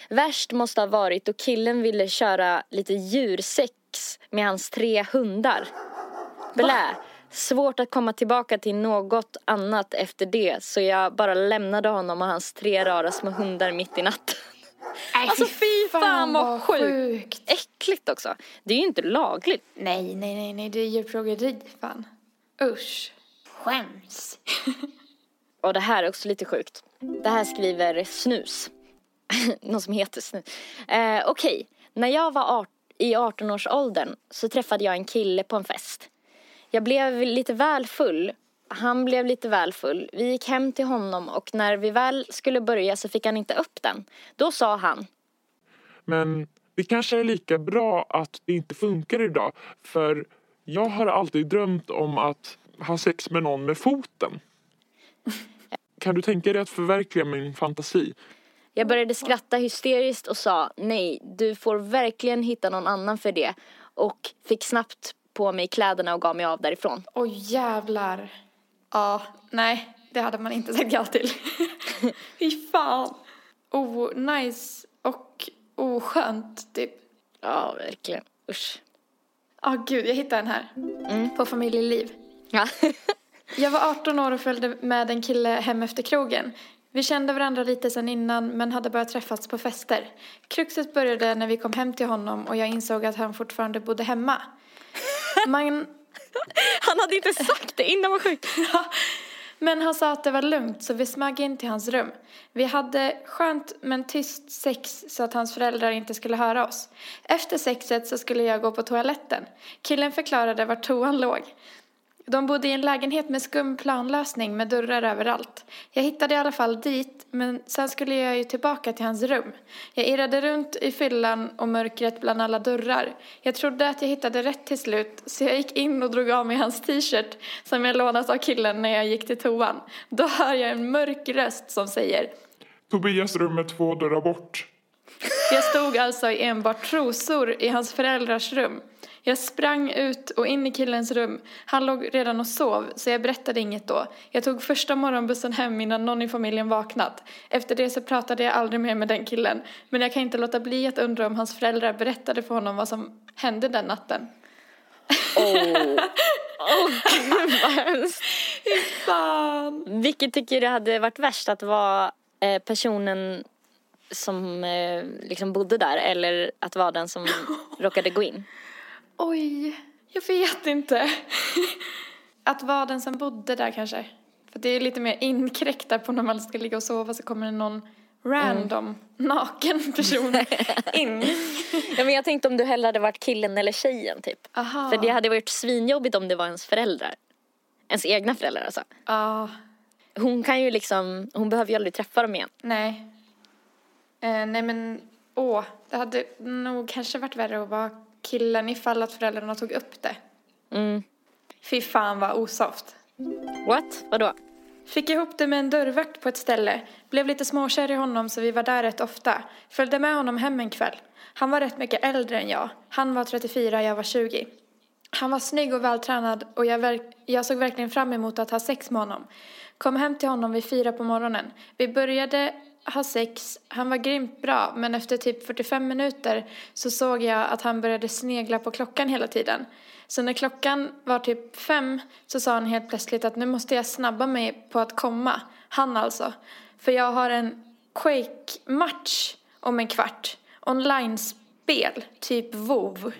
Speaker 2: Värst måste ha varit då killen ville köra lite djursex med hans tre hundar. Blä. Svårt att komma tillbaka till något annat efter det så jag bara lämnade honom och hans tre rara små hundar mitt i natten. Alltså fy fan vad sjukt. Äckligt också. Det är ju inte lagligt.
Speaker 3: Nej, nej, nej, nej, det är djurplågeri fan. Usch. Skäms.
Speaker 2: Och det här är också lite sjukt. Det här skriver Snus. Någon som heter Snus. Eh, Okej, när jag var art- i 18-årsåldern så träffade jag en kille på en fest. Jag blev lite väl full. Han blev lite väl full. Vi gick hem till honom och när vi väl skulle börja så fick han inte upp den. Då sa han.
Speaker 4: Men det kanske är lika bra att det inte funkar idag. För jag har alltid drömt om att ha sex med någon med foten. Kan du tänka dig att förverkliga min fantasi?
Speaker 2: Jag började skratta hysteriskt och sa nej, du får verkligen hitta någon annan för det. Och fick snabbt på mig kläderna och gav mig av därifrån.
Speaker 3: Oj jävlar. Ja, nej, det hade man inte sagt ja till. Fy fan. Oh, nice och oskönt typ.
Speaker 2: Ja, verkligen. Usch.
Speaker 3: Ja, gud, jag hittade en här. På familjeliv.
Speaker 2: Ja.
Speaker 3: Jag var 18 år och följde med en kille hem efter krogen. Vi kände varandra lite sedan innan men hade börjat träffas på fester. Kruxet började när vi kom hem till honom och jag insåg att han fortfarande bodde hemma. Man,
Speaker 2: Han hade inte sagt det innan vad sjukt.
Speaker 3: men han sa att det var lugnt så vi smög in till hans rum. Vi hade skönt men tyst sex så att hans föräldrar inte skulle höra oss. Efter sexet så skulle jag gå på toaletten. Killen förklarade var toan låg. De bodde i en lägenhet med skum planlösning med dörrar överallt. Jag hittade i alla fall dit, men sen skulle jag ju tillbaka till hans rum. Jag irrade runt i fyllan och mörkret bland alla dörrar. Jag trodde att jag hittade rätt till slut, så jag gick in och drog av mig hans t-shirt som jag lånat av killen när jag gick till toan. Då hör jag en mörk röst som säger
Speaker 4: Tobias rum är två dörrar bort.
Speaker 3: Jag stod alltså i enbart trosor i hans föräldrars rum. Jag sprang ut och in i killens rum. Han låg redan och sov, så jag berättade inget då. Jag tog första morgonbussen hem innan någon i familjen vaknat. Efter det så pratade jag aldrig mer med den killen. Men jag kan inte låta bli att undra om hans föräldrar berättade för honom vad som hände den natten.
Speaker 2: Åh, oh, gud vad hemskt.
Speaker 3: Fan!
Speaker 2: Vilket tycker du hade varit värst? Att vara eh, personen som eh, liksom bodde där eller att vara den som råkade gå in?
Speaker 3: Oj, jag vet inte. Att vara den som bodde där kanske. För det är lite mer inkräkta på när man ska ligga och sova så kommer det någon random naken person in.
Speaker 2: Ja, men jag tänkte om du hellre hade varit killen eller tjejen typ.
Speaker 3: Aha.
Speaker 2: För det hade varit svinjobbigt om det var ens föräldrar. Ens egna föräldrar alltså.
Speaker 3: Ja,
Speaker 2: Hon kan ju liksom, hon behöver ju aldrig träffa dem igen.
Speaker 3: nej. Eh, nej men, åh, det hade nog kanske varit värre att vara killen ifall att föräldrarna tog upp det.
Speaker 2: Mm.
Speaker 3: Fy fan vad osoft.
Speaker 2: What? Vadå?
Speaker 3: Fick ihop det med en dörrvakt på ett ställe. Blev lite småkär i honom så vi var där rätt ofta. Följde med honom hem en kväll. Han var rätt mycket äldre än jag. Han var 34, jag var 20. Han var snygg och vältränad och jag, verk- jag såg verkligen fram emot att ha sex med honom. Kom hem till honom vid fyra på morgonen. Vi började ha sex. Han var grymt bra men efter typ 45 minuter så såg jag att han började snegla på klockan hela tiden. Så när klockan var typ fem så sa han helt plötsligt att nu måste jag snabba mig på att komma. Han alltså. För jag har en Quake-match om en kvart. Online-spel, typ WoW.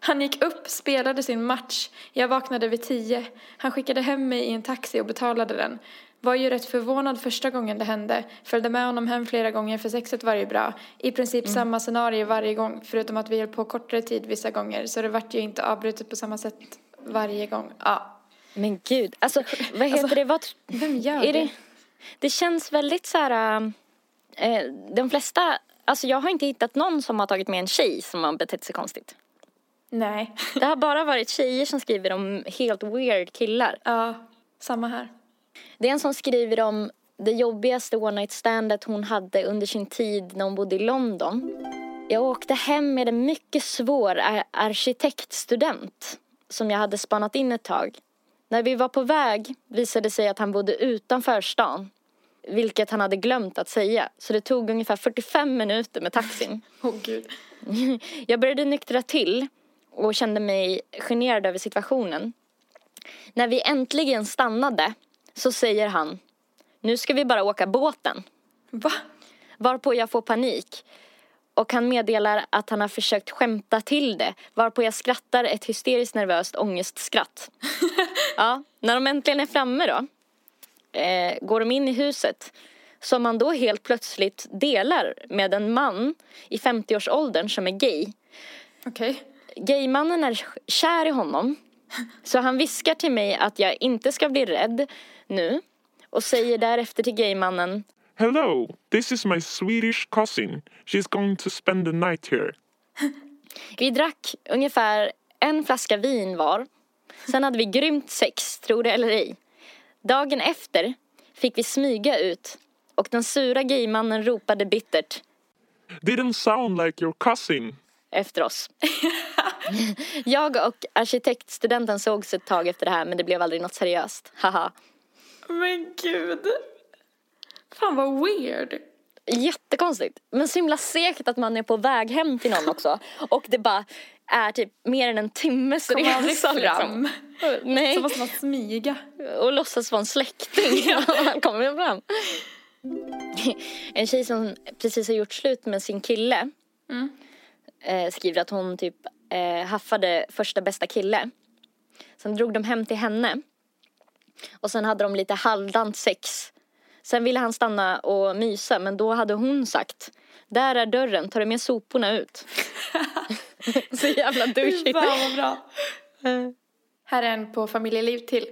Speaker 3: Han gick upp, spelade sin match. Jag vaknade vid tio. Han skickade hem mig i en taxi och betalade den. Var ju rätt förvånad första gången det hände. Följde med honom hem flera gånger för sexet var ju bra. I princip samma scenario varje gång förutom att vi höll på kortare tid vissa gånger. Så det vart ju inte avbrutet på samma sätt varje gång. Ja.
Speaker 2: Men gud, alltså vad heter
Speaker 3: Alltså,
Speaker 2: det? Vad,
Speaker 3: Vem gör det?
Speaker 2: det? Det känns väldigt så här... Eh, de flesta... Alltså jag har inte hittat någon som har tagit med en tjej som har betett sig konstigt.
Speaker 3: Nej.
Speaker 2: Det har bara varit tjejer som skriver om helt weird killar.
Speaker 3: Ja, samma här.
Speaker 2: Det är en som skriver om det jobbigaste one night standet hon hade under sin tid när hon bodde i London. Jag åkte hem med en mycket svår ar- arkitektstudent som jag hade spanat in ett tag. När vi var på väg visade det sig att han bodde utanför stan. Vilket han hade glömt att säga. Så det tog ungefär 45 minuter med taxin.
Speaker 3: Åh gud.
Speaker 2: Jag började nyktra till och kände mig generad över situationen. När vi äntligen stannade så säger han Nu ska vi bara åka båten.
Speaker 3: Va?
Speaker 2: Varpå jag får panik. Och han meddelar att han har försökt skämta till det. Varpå jag skrattar ett hysteriskt nervöst ångestskratt. ja, när de äntligen är framme då. Eh, går de in i huset. Som man då helt plötsligt delar med en man i 50-årsåldern som är gay.
Speaker 3: Okej.
Speaker 2: Gaymannen är kär i honom. Så han viskar till mig att jag inte ska bli rädd nu. Och säger därefter till gaymannen.
Speaker 4: Hello, this is my Swedish cousin. She's going to spend the night here.
Speaker 2: Vi drack ungefär en flaska vin var. Sen hade vi grymt sex, tro det eller ej. Dagen efter fick vi smyga ut. Och den sura gaymannen ropade bittert
Speaker 4: Didn't sound like your cousin.
Speaker 2: efter oss. Jag och arkitektstudenten sågs ett tag efter det här men det blev aldrig något seriöst. Haha.
Speaker 3: Men gud. Fan vad weird.
Speaker 2: Jättekonstigt. Men så himla segt att man är på väg hem till någon också. Och det bara är typ mer än en timmes
Speaker 3: Kom aldrig
Speaker 2: resa
Speaker 3: fram.
Speaker 2: liksom. Nej.
Speaker 3: Så måste man smyga.
Speaker 2: Och låtsas vara en släkting när man kommer fram. En tjej som precis har gjort slut med sin kille eh, skriver att hon typ eh, haffade första bästa kille. Sen drog de hem till henne. Och sen hade de lite halvdant sex. Sen ville han stanna och mysa men då hade hon sagt Där är dörren, tar du med soporna ut? Så jävla douchigt.
Speaker 3: Fan vad bra. Här är en på familjeliv till.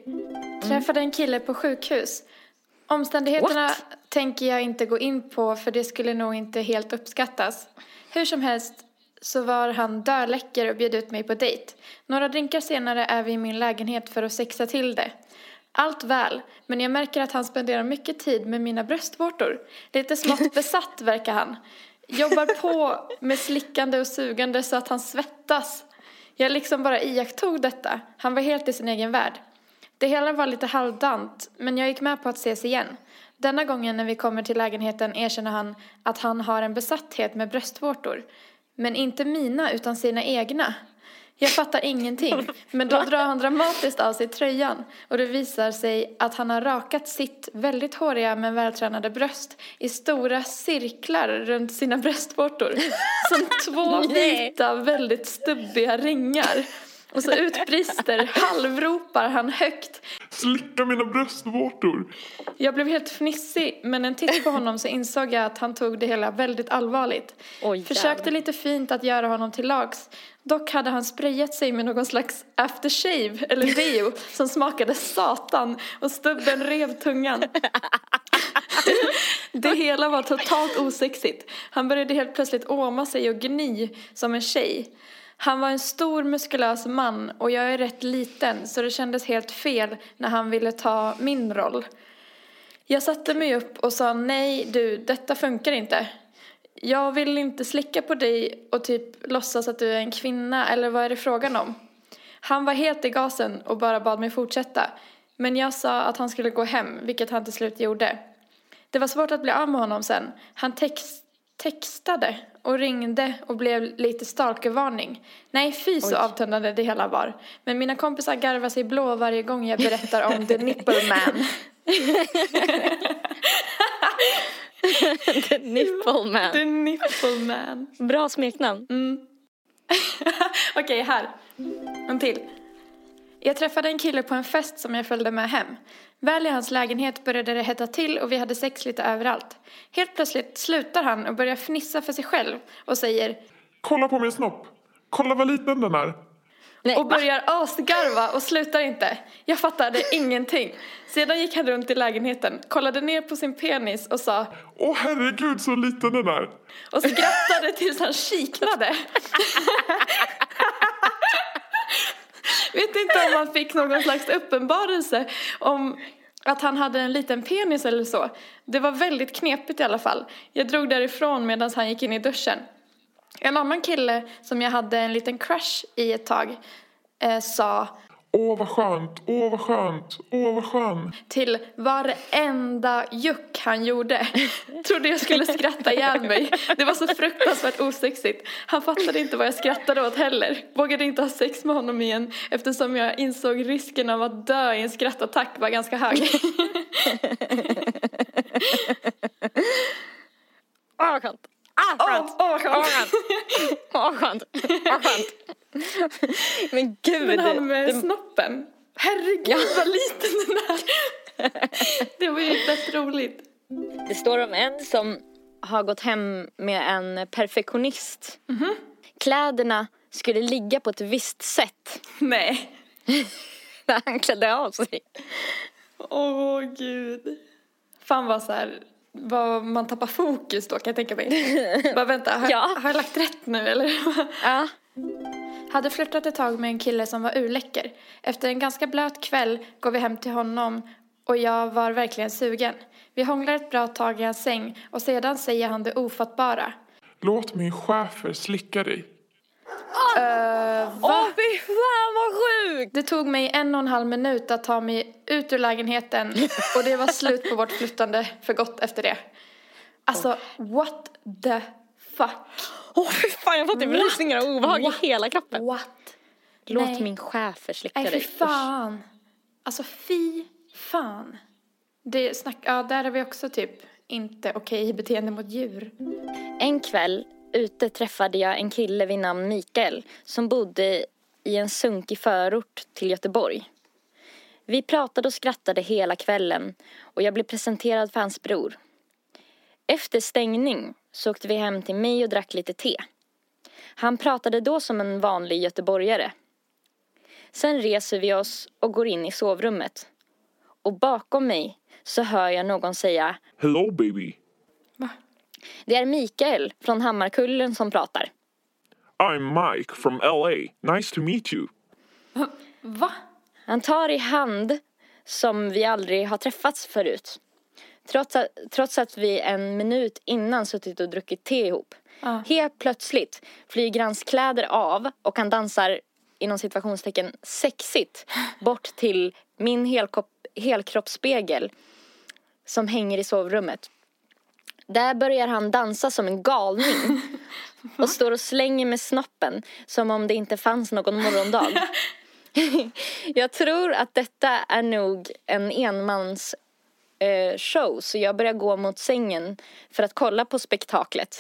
Speaker 3: Träffade en kille på sjukhus. Omständigheterna
Speaker 2: What?
Speaker 3: tänker jag inte gå in på för det skulle nog inte helt uppskattas. Hur som helst så var han döläcker och bjöd ut mig på dejt. Några drinkar senare är vi i min lägenhet för att sexa till det. Allt väl, men jag märker att han spenderar mycket tid med mina bröstvårtor. Lite smått besatt verkar han. Jobbar på med slickande och sugande så att han svettas. Jag liksom bara iakttog detta. Han var helt i sin egen värld. Det hela var lite halvdant, men jag gick med på att ses igen. Denna gången när vi kommer till lägenheten erkänner han att han har en besatthet med bröstvårtor. Men inte mina, utan sina egna. Jag fattar ingenting, men då drar han dramatiskt av sig tröjan och det visar sig att han har rakat sitt väldigt håriga men vältränade bröst i stora cirklar runt sina bröstvårtor. Som två vita, väldigt stubbiga ringar. Och så utbrister, halvropar han högt.
Speaker 4: Slicka mina bröstvårtor.
Speaker 3: Jag blev helt fnissig, men en titt på honom så insåg jag att han tog det hela väldigt allvarligt.
Speaker 2: Oj,
Speaker 3: Försökte
Speaker 2: jävlar.
Speaker 3: lite fint att göra honom till lags. Dock hade han sprayat sig med någon slags aftershave, eller deo, som smakade satan och stubben rev tungan. Det hela var totalt osexigt. Han började helt plötsligt åma sig och gny som en tjej. Han var en stor muskulös man och jag är rätt liten så det kändes helt fel när han ville ta min roll. Jag satte mig upp och sa nej du, detta funkar inte. Jag vill inte slicka på dig och typ låtsas att du är en kvinna eller vad är det frågan om? Han var helt i gasen och bara bad mig fortsätta. Men jag sa att han skulle gå hem, vilket han till slut gjorde. Det var svårt att bli av med honom sen. Han text, textade och ringde och blev lite stalkervarning. Nej, fy så avtändande det hela var. Men mina kompisar garvar sig blå varje gång jag berättar om The Nipple Man.
Speaker 2: The Nipple Man.
Speaker 3: The Nipple Man.
Speaker 2: Bra smeknamn.
Speaker 3: Okej, här. En till. Jag träffade en kille på en fest som jag följde med hem. Väl i hans lägenhet började det hetta till och vi hade sex lite överallt. Helt plötsligt slutar han och börjar fnissa för sig själv och säger
Speaker 4: Kolla på min snopp. Kolla vad liten den är.
Speaker 2: Nej,
Speaker 3: och
Speaker 2: va?
Speaker 3: börjar asgarva och slutar inte. Jag fattade ingenting. Sedan gick han runt i lägenheten, kollade ner på sin penis och sa
Speaker 4: Åh herregud så liten den är.
Speaker 3: och skrattade tills han kiknade. Vet inte om han fick någon slags uppenbarelse om att han hade en liten penis eller så. Det var väldigt knepigt i alla fall. Jag drog därifrån medan han gick in i duschen. En annan kille som jag hade en liten crush i ett tag eh, sa
Speaker 4: Åh vad skönt, åh vad skönt, åh vad skönt.
Speaker 3: till varenda juck han gjorde. Trodde jag skulle skratta ihjäl mig. Det var så fruktansvärt osexigt. Han fattade inte vad jag skrattade åt heller. Vågade inte ha sex med honom igen eftersom jag insåg risken av att dö i en skrattattack var ganska hög.
Speaker 2: Åh, vad skönt. Ah,
Speaker 3: Åh,
Speaker 2: skönt.
Speaker 3: åh, vad skönt.
Speaker 2: Åh, vad skönt. Vad skönt. Men gud.
Speaker 3: Men han med
Speaker 2: det-
Speaker 3: snoppen. Herregud vad liten den är. Det var ju fett roligt.
Speaker 2: Det står om en som har gått hem med en perfektionist. Kläderna skulle ligga på ett visst sätt
Speaker 3: Nej.
Speaker 2: när han klädde av sig.
Speaker 3: Åh gud. Fan vad så här, vad man tappar fokus då kan jag tänka mig. Bara vänta, har,
Speaker 2: Ja.
Speaker 3: har jag lagt rätt nu eller?
Speaker 2: Ja.
Speaker 3: Hade flörtat ett tag med en kille som var urläcker. Efter en ganska blöt kväll går vi hem till honom och jag var verkligen sugen. Vi hånglar ett bra tag i hans säng och sedan säger han det ofattbara.
Speaker 4: Låt min schäfer slicka dig.
Speaker 2: Åh fy fan vad sjukt!
Speaker 3: Det tog mig en och en halv minut att ta mig ut ur lägenheten och det var slut på vårt flyttande för gott efter det. Alltså, what the fuck?
Speaker 2: Åh fy fan jag fått typ rysningar och obehag i hela kroppen.
Speaker 3: What?
Speaker 2: Låt
Speaker 3: Nej.
Speaker 2: min schäfer slicka
Speaker 3: Nej, fy
Speaker 2: dig.
Speaker 3: fan. Alltså, fy fan. Det snack, ja, där är vi också typ inte okej i beteende mot djur.
Speaker 2: En kväll ute träffade jag en kille vid namn Mikael som bodde i en sunkig förort till Göteborg. Vi pratade och skrattade hela kvällen och jag blev presenterad för hans bror. Efter stängning så åkte vi hem till mig och drack lite te. Han pratade då som en vanlig göteborgare. Sen reser vi oss och går in i sovrummet. Och bakom mig så hör jag någon säga
Speaker 4: Hello baby.
Speaker 2: Det är Mikael från Hammarkullen som pratar.
Speaker 4: I'm Mike from LA. Nice to meet you.
Speaker 3: Va?
Speaker 2: Han tar i hand som vi aldrig har träffats förut. Trots att, trots att vi en minut innan suttit och druckit te ihop.
Speaker 3: Ja.
Speaker 2: Helt plötsligt flyger hans kläder av och han dansar inom situationstecken sexigt bort till min helkropp, helkroppsspegel som hänger i sovrummet. Där börjar han dansa som en galning och står och slänger med snoppen som om det inte fanns någon morgondag. Jag tror att detta är nog en enmans eh, show så jag börjar gå mot sängen för att kolla på spektaklet.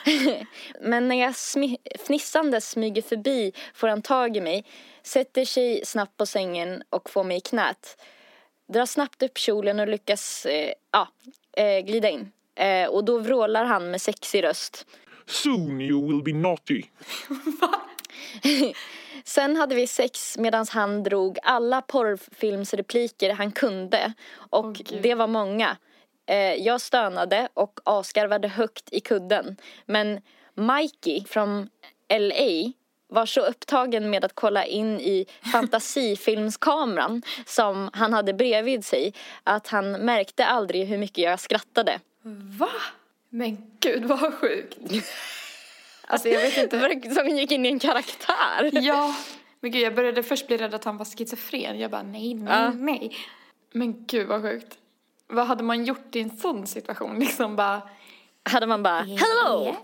Speaker 2: Men när jag smi- fnissande smyger förbi får han tag i mig, sätter sig snabbt på sängen och får mig i knät. Drar snabbt upp kjolen och lyckas eh, ja, eh, glida in. Eh, och då vrålar han med sexig röst.
Speaker 4: Soon you will be naughty.
Speaker 2: Sen hade vi sex medan han drog alla porrfilmsrepliker han kunde. Och
Speaker 3: Gud.
Speaker 2: det var många. Eh, jag stönade och asgarvade högt i kudden. Men Mikey från LA var så upptagen med att kolla in i fantasifilmskameran som han hade bredvid sig att han märkte aldrig hur mycket jag skrattade.
Speaker 3: Va? Men gud vad sjukt. Alltså jag vet inte.
Speaker 2: Det som gick in i en karaktär.
Speaker 3: Ja. Men gud jag började först bli rädd att han var schizofren. Jag bara nej, nej,
Speaker 2: Ja.
Speaker 3: nej. Men gud vad sjukt. Vad hade man gjort i en sån situation? Liksom bara
Speaker 2: Hade man bara hello,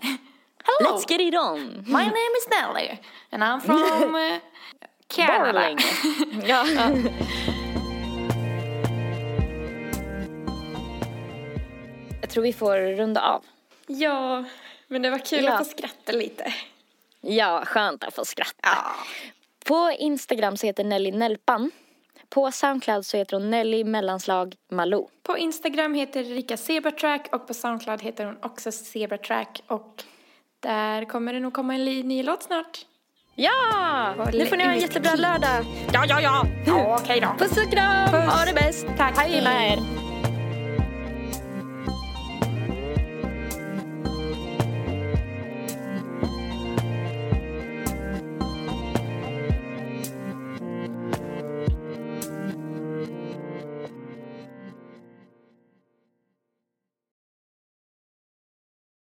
Speaker 3: Hello,
Speaker 2: let's get it on.
Speaker 3: my name is Nelly and I'm from uh, Canada.
Speaker 2: Ja. Jag tror vi får runda av.
Speaker 3: Ja, men det var kul
Speaker 2: Ja.
Speaker 3: att få skratta lite.
Speaker 2: Ja, skönt att få skratta.
Speaker 3: Ja.
Speaker 2: På Instagram så heter Nelly Nelpan. På Soundcloud så heter hon Nelly mellanslag Malou.
Speaker 3: På Instagram heter Erika Zebratrack och på Soundcloud heter hon också Zebratrack och där kommer det nog komma en ny låt snart.
Speaker 2: Ja!
Speaker 3: Håll
Speaker 2: Nu får ni ha en jättebra lördag.
Speaker 3: Ja, ja, ja. ja Okej då.
Speaker 2: Puss och kram!
Speaker 3: Puss.
Speaker 2: Ha det bäst!
Speaker 3: Tack.
Speaker 2: Hej med er!